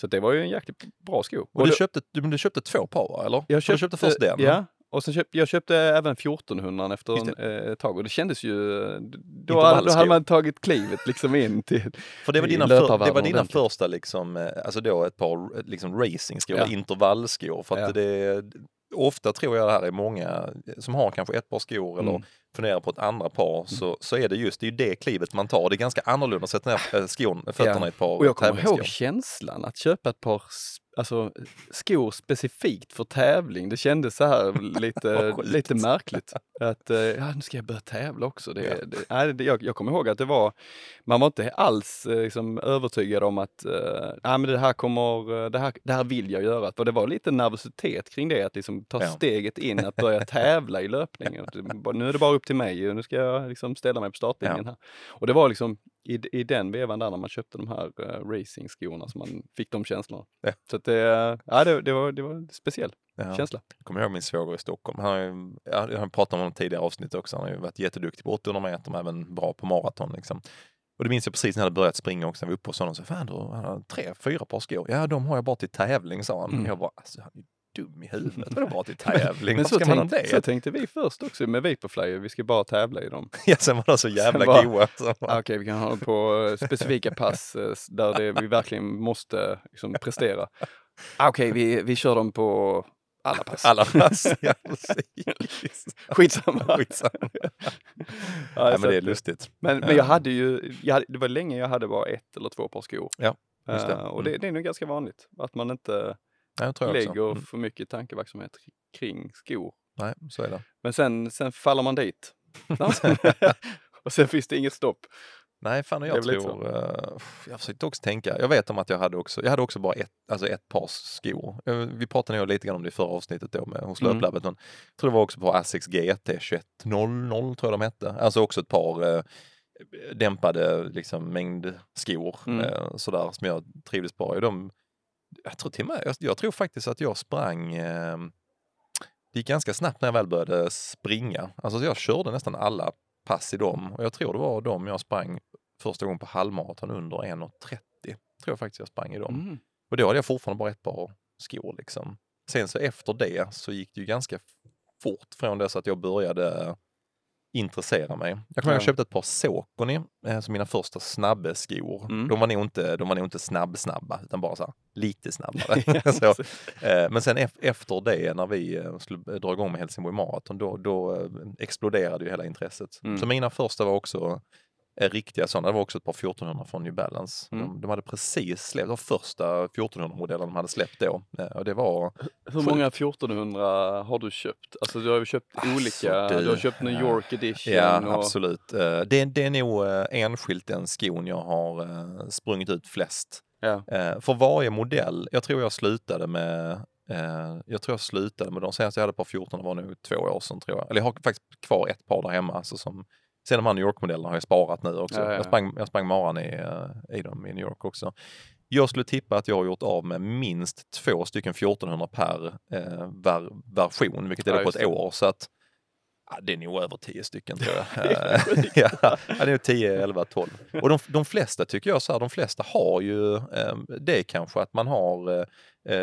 Så att det var ju en jäkligt bra sko. Och du, då- köpte, du, du köpte två par eller? Jag För du köpte först den? Ja, och sen köpte jag köpte även 1400 efter en, eh, ett tag och det kändes ju, då, då hade man tagit klivet liksom in till För det var dina, för, det var dina första liksom, eh, alltså då ett par eh, liksom racingskor, Ja. intervallskor. För att Ja. det, ofta tror jag det här är många som har kanske ett par skor eller Mm. funderar på ett andra par så, så är det just det, är det klivet man tar. Det är ganska annorlunda att sätta ner eh, skon, fötterna i ett par Och jag kommer ihåg känslan att köpa ett par alltså, skor specifikt för tävling. Det kändes så här lite, lite märkligt. Att eh, ja, nu ska jag börja tävla också. Det, Ja. det, nej, det, jag, jag kommer ihåg att det var, man var inte alls eh, liksom, övertygad om att eh, ja, men det, här kommer, det, här, det här vill jag göra. För det var lite nervositet kring det, att liksom, ta Ja. steget in, att börja tävla i löpning. Att det bara, Nu är det bara upp till mig nu ska jag liksom, ställa mig på startlinjen här. Och det var liksom i, i den vevan där när man köpte de här uh, racingskorna som man fick de känslorna. Ja. Så att det, ja, det, det, var, det var en speciell Ja. känsla. Jag kommer ihåg min svåger i Stockholm. Han har ju, jag har pratat om honom tidigare avsnitt också. Han har ju varit jätteduktig på 800 meter men även bra på maraton. Liksom. Och det minns jag precis när jag hade börjat springa också. När vi var uppe hos honom. Så, Fan, du han har tre, fyra par skor. Ja, de har jag bara till tävling, sa han. Mm. Jag bara, alltså, han är dum i huvudet. Vadå bara till tävling? Men Varför så, ska man ha tänkte, det? så tänkte vi först också med Vaporfly, vi ska bara tävla i dem. Ja, sen var de så jävla bara- goa. Ah, Okej, vi kan ha dem på eh, specifika pass eh, där det, vi verkligen måste liksom, prestera. Ah, Okej, vi, vi kör dem på alla pass. Alla pass. Ja, precis. Skitsamma. Skitsamma. Ja, så men det är lustigt. Men, men jag hade ju, jag hade, det var länge jag hade bara ett eller två par skor. Ja, just det. Eh, och det, det är nog ganska vanligt att man inte Ja, jag tror också. lägger Mm. för mycket tankeverksamhet kring skor. Nej, så är det. Men sen, sen faller man dit. och sen finns det inget stopp. Nej, fan och jag tror, uh, jag försökte också tänka, jag vet om att jag hade också, jag hade också bara ett, alltså ett par skor. Eh, Vi pratade nog lite grann om det i förra avsnittet då med, hos Mm. Löplabbet, jag tror det var också på Asics GT 2100 tror jag de hette. Alltså också ett par eh, dämpade liksom mängdskor Mm. eh, sådär som jag trivdes bra i. De, jag tror till och med, jag, jag tror faktiskt att jag sprang eh, det gick ganska snabbt när jag väl började springa. Alltså jag körde nästan alla pass i dem och jag tror det var de jag sprang första gången på halvmaraton under 1.30. tror jag faktiskt jag sprang i dem. Mm. Och då hade jag fortfarande bara ett par skor liksom. Sen så efter det så gick det ju ganska fort från det så att jag började intressera mig. Jag kommer ihåg Ja. jag köpte ett par Saucony eh, som mina första snabbe skor. Mm. De var nog inte, de var nog inte snabb-snabba utan bara så här, lite snabbare. Så, eh, men sen ef- efter det när vi eh, skulle dra igång med Helsingborg Marathon då, då eh, exploderade ju hela intresset. Mm. Så mina första var också eh, riktiga sådana. Det var också ett par 1400 från New Balance. Mm. De, de hade precis släppt, var första 1400-modellen de hade släppt då. Eh, och det var Hur många 1400 har du köpt? Alltså du har ju köpt Alltså, olika, du. du har köpt New York edition Ja, och... absolut. Eh, Det, det är nog eh, enskilt den skon jag har sprungit ut flest. Ja. För varje modell, jag tror jag slutade med jag tror jag slutade med de senaste jag hade på 14 var nog två år sedan tror jag. Eller jag har faktiskt kvar ett par där hemma. Alltså som, sen de här New York-modellerna har jag sparat nu också. Ja, ja, ja. Jag, sprang, jag sprang maran i, eh, i dem i New York också. Jag skulle tippa att jag har gjort av med minst två stycken 1400 per eh, ver, version, vilket är Ja, på ett år. Så att Ja, det är nog över 10 stycken tror jag. Det är Eh, sjukt. ja, det är nog 10, 11, 12. Och de, de flesta tycker jag så här, de flesta har ju eh, det kanske att man har eh,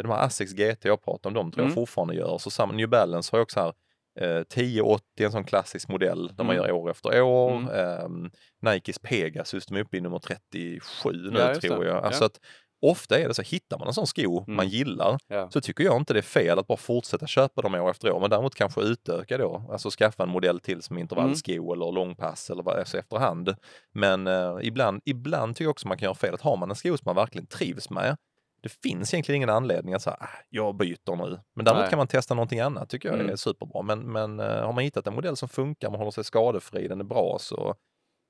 de här Asics GT jag pratar om, de tror jag Mm. fortfarande gör. Så samma, New Balance har ju också här eh, 1080, en sån klassisk modell där man Mm. gör år efter år. Mm. Eh, Nikes Pegasus, de är uppe i nummer 37 nu Ja, tror jag. Ja. Alltså att ofta är det så, hittar man en sån sko Mm. man gillar Ja. så tycker jag inte det är fel att bara fortsätta köpa dem år efter år, men däremot kanske utöka då, alltså skaffa en modell till som intervallsko eller långpass eller vad alltså efterhand. Men eh, ibland, ibland tycker jag också man kan göra fel, att har man en sko som man verkligen trivs med, det finns egentligen ingen anledning att säga, ah, jag byter nu. Men däremot Nej. kan man testa någonting annat, tycker jag Mm. är superbra. Men, men eh, har man hittat en modell som funkar, man håller sig skadefri, den är bra, så,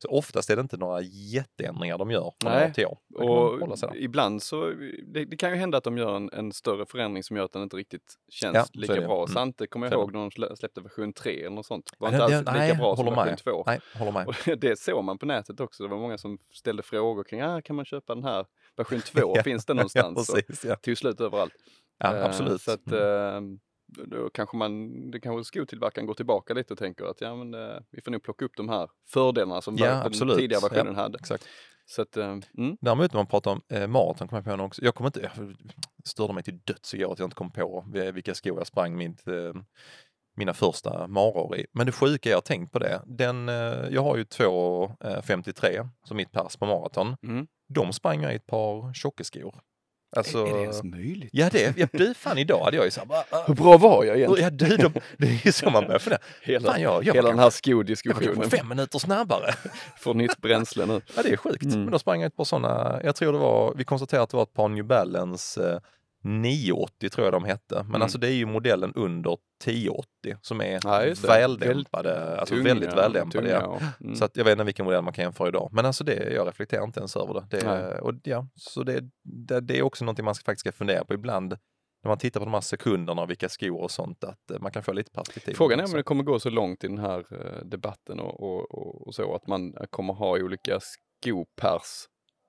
så oftast är det inte några jätteändringar de gör från Nej. år till år. Och ibland så, det, det kan ju hända att de gör en, en större förändring som gör att den inte riktigt känns Ja, lika bra. Mm. Sante kommer jag ihåg när de slä- släppte version 3 eller något sånt. Var Ja, inte alls lika nej, bra som version med. 2. Nej, håller med. Och det såg man på nätet också. Det var många som ställde frågor kring, ah, kan man köpa den här version 2? Ja, Finns Ja, någonstans? och precis. Ja, tog slut överallt. ja Eh, absolut. Så att Mm. eh, då kanske man, det kanske skotillverkaren går tillbaka lite och tänker att ja men eh, vi får nog plocka upp de här fördelarna som Ja, den absolut. tidigare versionen Ja, hade. Exakt. Så att, mm, Däremot när man pratar om eh, maraton kommer jag på också. Jag kommer inte, jag störde mig till döds igår att jag inte kom på vi- vilka skor jag sprang mitt, eh, mina första maror i. Men det sjuka jag har tänkt på det, den, eh, jag har ju 2,53 som mitt pass på maraton. mm. De sprang jag i ett par tjockeskor. Alltså, är, är det ens möjligt? ja det, ja, du fan idag hade jag ju såhär, bara, ah, Hur bra var jag egentligen? ja du, de, det är ju så man börjar fundera. Hela, Fan, jag, jag, hela den här jag var skodiskussionen fem minuter snabbare. får nytt bränsle nu. Ja, det är sjukt. Mm. Men då sprang jag ett par sådana, jag tror det var, vi konstaterade att det var ett par New Balance eh, 980 tror jag de hette. Men Mm. alltså det är ju modellen under 1080 som är Ja, väldämpade, alltså Tunga, väldigt väldämpade. tunga Ja. mm. Så att jag vet inte vilken modell man kan jämföra idag. Men alltså det, jag reflekterar inte ens över det. det, Nej. och ja, så det, det, det är också någonting man ska, faktiskt ska fundera på ibland. När man tittar på de här sekunderna och vilka skor och sånt, att eh, man kan få lite perspektiv. Frågan är om det kommer gå så långt i den här eh, debatten och, och, och, och så att man kommer ha olika skopers.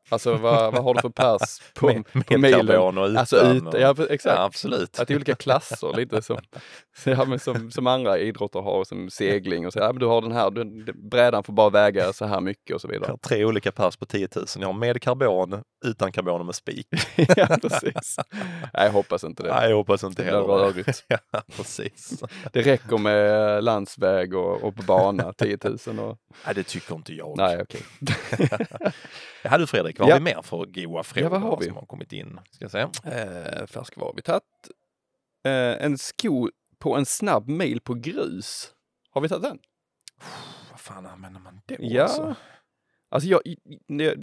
Alltså vad, vad har du för pers på, med, med på mailen? och utan. Alltså ut, och, ja exakt. ja, absolut. Att det är olika klasser, lite som, ja, men som, som andra idrotter har, som segling och så. Ja, men du har den här, du, brädan får bara väga så här mycket och så Jag vidare. har tre olika pers på 10 000. Jag har med karbon, utan karbon och med spik. ja, precis. Nej, jag hoppas inte det. Nej, jag hoppas inte Det heller. rörigt. ja, precis. Det räcker med landsväg och, och på bana, 10 000 och... Nej, det tycker inte jag. Nej, okej. Ja, du Fredrik, vad Ja. har vi mer för goa frågor vad har vi? som har kommit in? Ska jag säga. Eh, färskvaror har vi tagit. Eh, en sko på en snabb mil på grus. Har vi tagit den? Vad fan använder man då? Ja. Alltså? Alltså jag,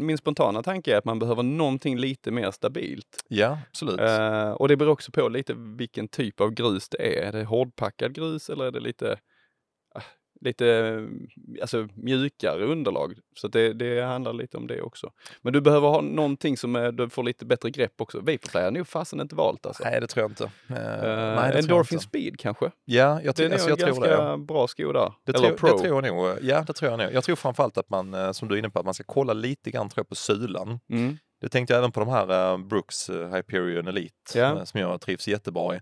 min spontana tanke är att man behöver någonting lite mer stabilt. ja absolut. Eh, och det beror också på lite vilken typ av grus det är. Är det hårdpackad grus eller är det lite, lite alltså, mjukare underlag? Så det, det handlar lite om det också. Men du behöver ha någonting som är, du får lite bättre grepp också. Vaporfly har nog fasen inte valt alltså. Nej, det tror jag inte. Uh, nej, det Endorphin inte. Speed kanske? Ja, jag, Det är alltså, en jag tror ganska det. ja. bra sko där. Det Eller tror, Pro. det tror jag nog. Ja, det tror jag nog. Jag tror framförallt att man, eh, som du är inne på, att man ska kolla lite grann tror jag, på sulan. Mm. Det tänkte jag även på de här Brooks Hyperion Elite Ja. som jag trivs jättebra i.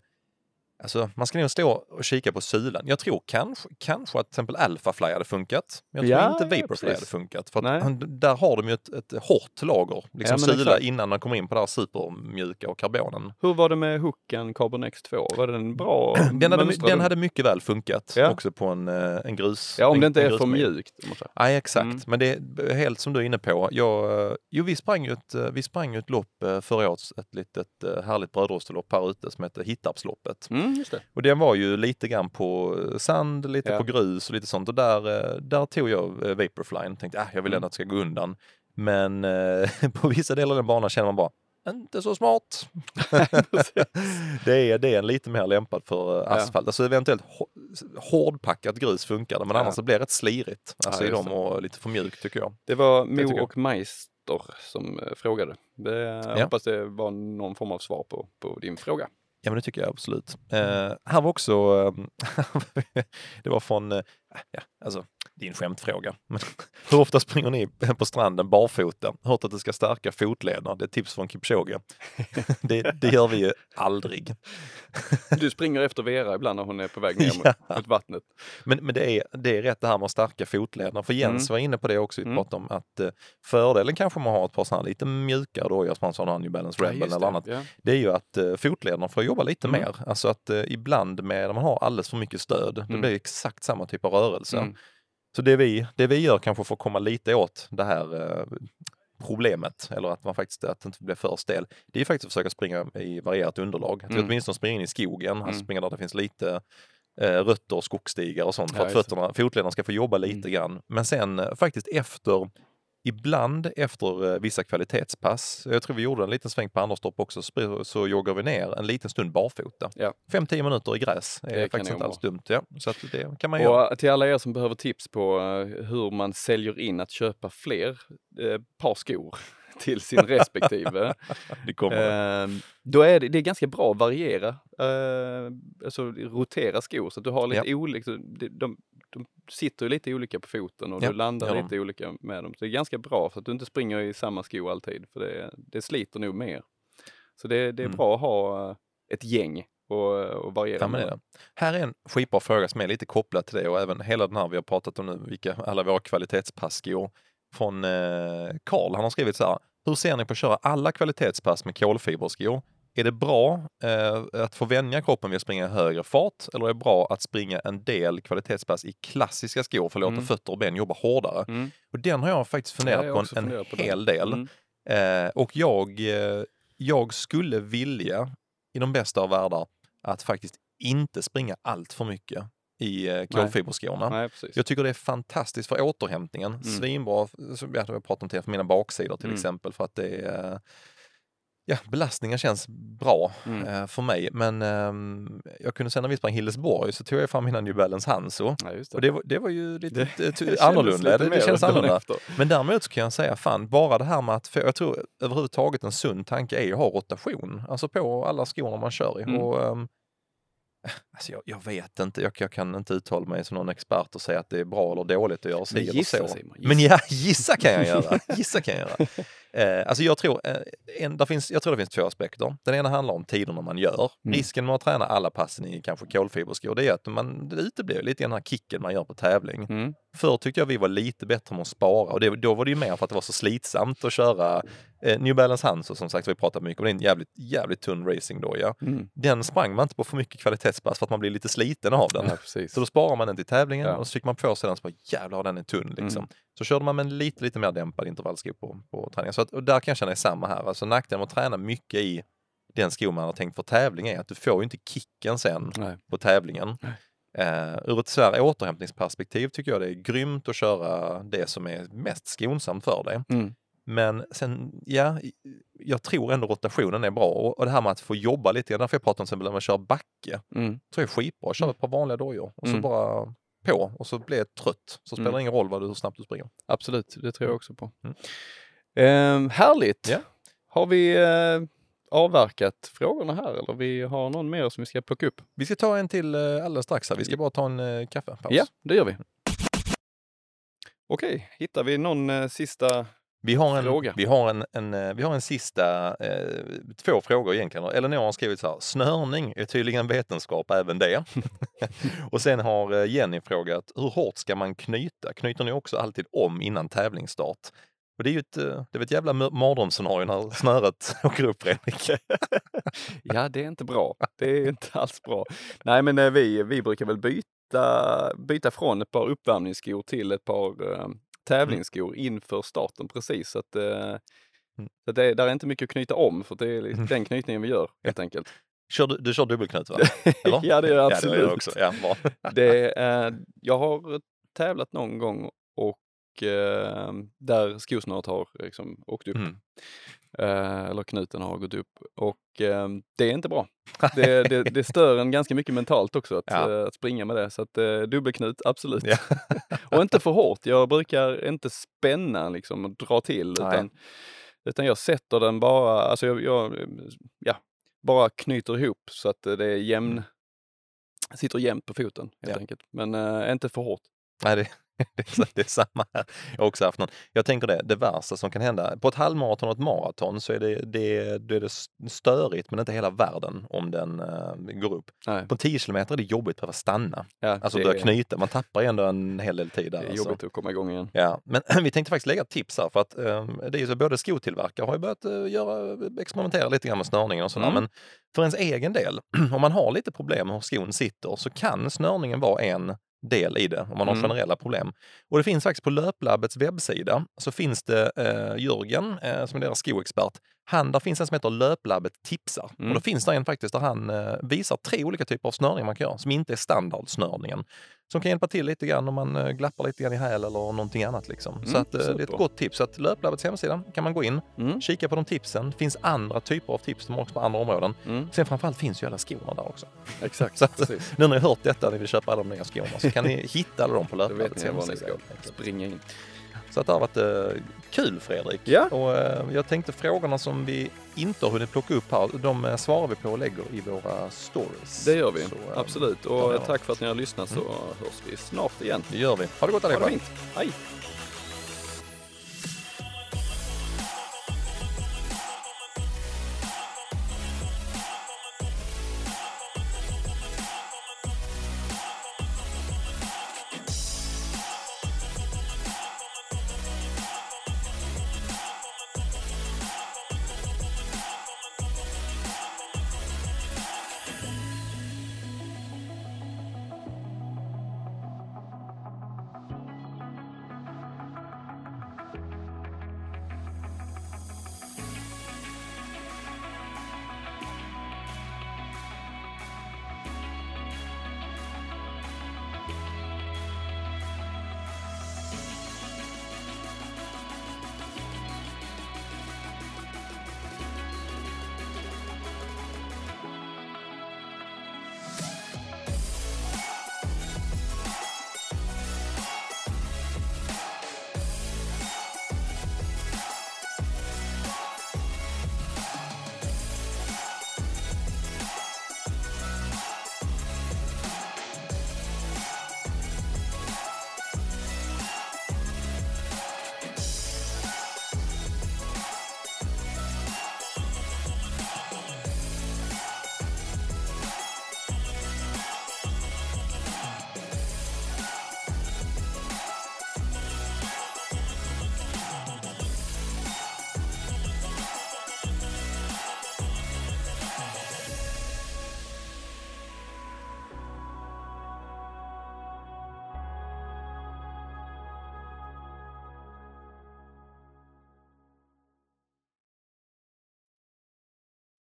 Alltså, man ska nog stå och kika på sulan. Jag tror kanske, kanske att till exempel Alphafly hade funkat. Men jag tror Ja, inte ja, Vaporfly precis. hade funkat. För han, där har de ju ett, ett hårt lager, liksom Ja, sula exakt. innan man kommer in på det här supermjuka och karbonen. Hur var det med hooken Carbon X2? Var den bra? Den hade, den hade mycket väl funkat Ja. också på en, eh, en grus. Ja, om en, det inte är för mjukt. Nej, exakt. Mm. Men det är helt som du är inne på. Jag, eh, jo, vi sprang ju ett, eh, vi sprang ju ett lopp förra året, ett litet härligt brödrostelopp här ute som heter Hittarpsloppet. Mm, just det. Och den var ju lite grann på eh, sand, lite Ja. på grus och lite sånt. Och där, eh, där tog jag eh, Vaporflyn. Tänkte, ah, jag vill Mm. ändå att det ska gå undan. Men eh, på vissa delar av den banan känner man bara, inte så smart. det, är, det är en lite mer lämpad för eh, Ja. asfalt. Alltså eventuellt hå- hårdpackat grus funkar det, men Ja. annars så blir det rätt slirigt. Alltså Ja, i dem och lite för mjukt tycker jag. Det var Mo och Meister som frågade. Det, jag Ja. hoppas det var någon form av svar på, på din fråga. Ja men det tycker jag absolut. Eh, här var också, ehm, det var från, eh, ja alltså din skämtfråga. Men hur ofta springer ni på stranden barfota? Hört att det ska stärka fotlederna. Det är tips från Kipchoge. det, det gör vi ju aldrig. Du springer efter Vera ibland när hon är på väg ner mot, Ja. mot vattnet. Men, men det, är, det är rätt det här med att stärka fotlederna. För Jens Mm. var inne på det också, vi Mm. pratade om att eh, fördelen kanske med att ha ett par sådana lite mjukare dojor som man sa, New Balance Rebel just eller det. annat. Ja. det är ju att eh, fotlederna får jobba lite Mm. mer. Alltså att eh, ibland med, när man har alldeles för mycket stöd, det Mm. blir exakt samma typ av rörelse. Så det vi, det vi gör kanske för att komma lite åt det här eh, problemet, eller att man faktiskt att det inte blir för stel, det är faktiskt att försöka springa i varierat underlag. Att Mm. åtminstone springer in i skogen, Mm. alltså springa där det finns lite eh, rötter skogsstigar och sånt för Ja, att fötterna, fotlederna ska få jobba lite Mm. grann. Men sen eh, faktiskt efter Ibland efter eh, vissa kvalitetspass, jag tror vi gjorde en liten sväng på Anderstorp också, så, joggar vi ner en liten stund barfota. Ja. 5-10 minuter i gräs är Det faktiskt inte alls dumt. Ja. Så att det kan man göra. Och eh, till alla er som behöver tips på eh, hur man säljer in att köpa fler eh, par skor till sin respektive. Det kommer. Eh, då är det, det är ganska bra att variera, eh, alltså rotera skor så att du har lite olika, de, de, de sitter ju lite olika på foten och Ja, du landar de. lite olika med dem. Så det är ganska bra så att du inte springer i samma sko alltid för det, det sliter nog mer. Så det, det är Mm. bra att ha eh, ett gäng och, och variera Ja. Här är en skitbra fråga som är lite kopplad till det och även hela den här vi har pratat om nu, vilka alla våra kvalitetspassskor. Från eh, Karl, han har skrivit så här. Hur ser ni på att köra alla kvalitetspass med kolfiberskor? Är det bra eh, att få vänja kroppen vid att springa i högre fart eller är det bra att springa en del kvalitetspass i klassiska skor för att låta Mm. fötter och ben jobba hårdare? Mm. Och den har jag faktiskt funderat jag på en, en på hel del. Mm. Eh, och jag, eh, jag skulle vilja, i de bästa av världar, att faktiskt inte springa allt för mycket i eh, kolfiberskorna. Nej. Jag tycker det är fantastiskt för återhämtningen. Svinbra, som jag har pratat om till för mina baksidor till Mm. exempel, för att det är eh, Ja, belastningen känns bra Mm. eh, för mig, men ehm, jag kunde sen när vi sprang Hillesborg så tog jag fram mina New Balance Hanso Ja, just och det var, det var ju lite Det- eh, det annorlunda. lite Det, det känns annorlunda. efter. Men däremot så kan jag säga, fan, bara det här med att, för jag tror överhuvudtaget en sund tanke är att ha rotation, alltså på alla skorna man kör i. Mm. Och, ehm, alltså jag, jag vet inte, jag, jag kan inte uttala mig som någon expert och säga att det är bra eller dåligt att göra si eller så. Simon, gissa. Men ja, gissa kan jag göra. Gissa kan jag göra. Eh, alltså jag tror, eh, en, finns, jag tror det finns två aspekter. Den ena handlar om tiderna man gör. Mm. Risken med att träna alla passen i kanske kolfiberskor, det är att man, det uteblir lite den här kicken man gör på tävling. Mm. Förr tyckte jag vi var lite bättre med att spara och det, då var det ju mer för att det var så slitsamt att köra eh, New Balance Hanso som sagt, vi pratat mycket om, det är en jävligt, jävligt tunn racingdoja. Mm. Den sprang man inte på för mycket kvalitetspass för att man blir lite sliten av den. Ja. Så då sparar man den till tävlingen Ja. och så fick man på sig den så bara jävlar den är tunn liksom. Mm. Så körde man med en lite, lite mer dämpad intervallsko på, på träningen. Så att, och där kan jag känna är samma här. Alltså nackdelen med att träna mycket i den sko man har tänkt för tävling är att du får ju inte kicken sen Nej. på tävlingen. Nej. Eh, ur ett så här återhämtningsperspektiv tycker jag det är grymt att köra det som är mest skonsamt för dig. Mm. Men sen, ja, jag tror ändå rotationen är bra och, och det här med att få jobba lite, därför jag pratar om till exempel när man kör backe, Mm. tror jag är skitbra. Kör ett par vanliga dojor och så Mm. bara på och så blir jag trött. Så spelar Mm. det ingen roll vad du, hur snabbt du springer. Absolut, det tror jag också på. Mm. Ehm, härligt! Ja. Har vi eh, avverkat frågorna här eller vi har någon mer som vi ska plocka upp? Vi ska ta en till eh, alldeles strax här. Vi ska bara ta en eh, kaffepaus. Ja, det gör vi. Okej, hittar vi någon eh, sista Vi har en, Fråga. vi har en, en, eh, vi har en sista, eh, två frågor egentligen. Eleonora har skrivit så här, snörning är tydligen vetenskap även det. och sen har eh, Jenny frågat, hur hårt ska man knyta? Knyter ni också alltid om innan tävlingsstart? Och det är ju ett, eh, det är ett jävla mardrömsscenario när snöret åker upp Fredrik. Ja, det är inte bra. Det är inte alls bra. Nej, men vi, vi brukar väl byta, byta från ett par uppvärmningsskor till ett par tävlingsskor inför starten precis. Så att, eh, så att det, där är inte mycket att knyta om för det är liksom den knytningen vi gör helt enkelt. Kör du, du kör dubbelknut va? Ja, det är jag Ja, det gör jag absolut. också. Ja, det, eh, jag har tävlat någon gång och eh, där skosnöret har liksom åkt upp. Mm. Eh, eller knuten har gått upp. Och eh, det är inte bra. Det, det, det stör en ganska mycket mentalt också att, Ja. eh, att springa med det. Så att eh, dubbelknut, absolut. Ja. och inte för hårt. Jag brukar inte spänna liksom och dra till. Utan, utan jag sätter den bara, alltså jag, jag ja, bara knyter ihop så att det är jämn, sitter jämnt på foten helt Mm. Ja. enkelt. Men eh, inte för hårt. Nej, det, det, är, det är samma här. Jag har också haft någon. Jag tänker det, det värsta som kan hända. På ett halvmaraton och ett maraton så är det, det, det är det störigt men inte hela världen om den eh, går upp. Nej, På 10 kilometer är det jobbigt att behöva stanna. ja, Alltså börja knyta. Man tappar ju ändå en hel del tid där. det är alltså. jobbigt att komma igång igen. Ja, men vi tänkte faktiskt lägga tips här för att eh, det är så både skotillverkare har ju börjat eh, göra, experimentera lite grann med snörningen och sådär. Mm. Men för ens egen del, om man har lite problem med hur skon sitter så kan snörningen vara en del i det om man har Mm. generella problem. Och det finns faktiskt på Löplabbets webbsida så finns det eh, Jörgen eh, som är deras skoexpert. Han, där finns en som heter Löplabbet tipsar. Mm. Och då finns det en faktiskt där han eh, visar tre olika typer av snörning man kan göra som inte är standardsnörningen. Som kan hjälpa till lite grann om man eh, glappar lite grann i häl eller någonting annat. Liksom. så Mm, att, eh, det är ett gott tips. Så att Löplabbets hemsida kan man gå in, Mm. kika på de tipsen. Det finns andra typer av tips de har också på andra områden. Mm. Sen framförallt finns ju alla skorna där också. Exakt, Så att, precis. nu när ni har hört detta, ni vill köpa alla de nya skorna, så kan ni hitta alla dem på Löplabbets hemsida. springa in. Så att det har varit eh, kul Fredrik. Ja. Och eh, jag tänkte frågorna som vi inte har hunnit plocka upp här, de eh, svarar vi på och lägger i våra stories. Det gör vi, Så, eh, absolut. Och tack för att ni har lyssnat så hörs vi snart igen. Det gör vi. Ha det gott Ha det allihopa. fint. Hej!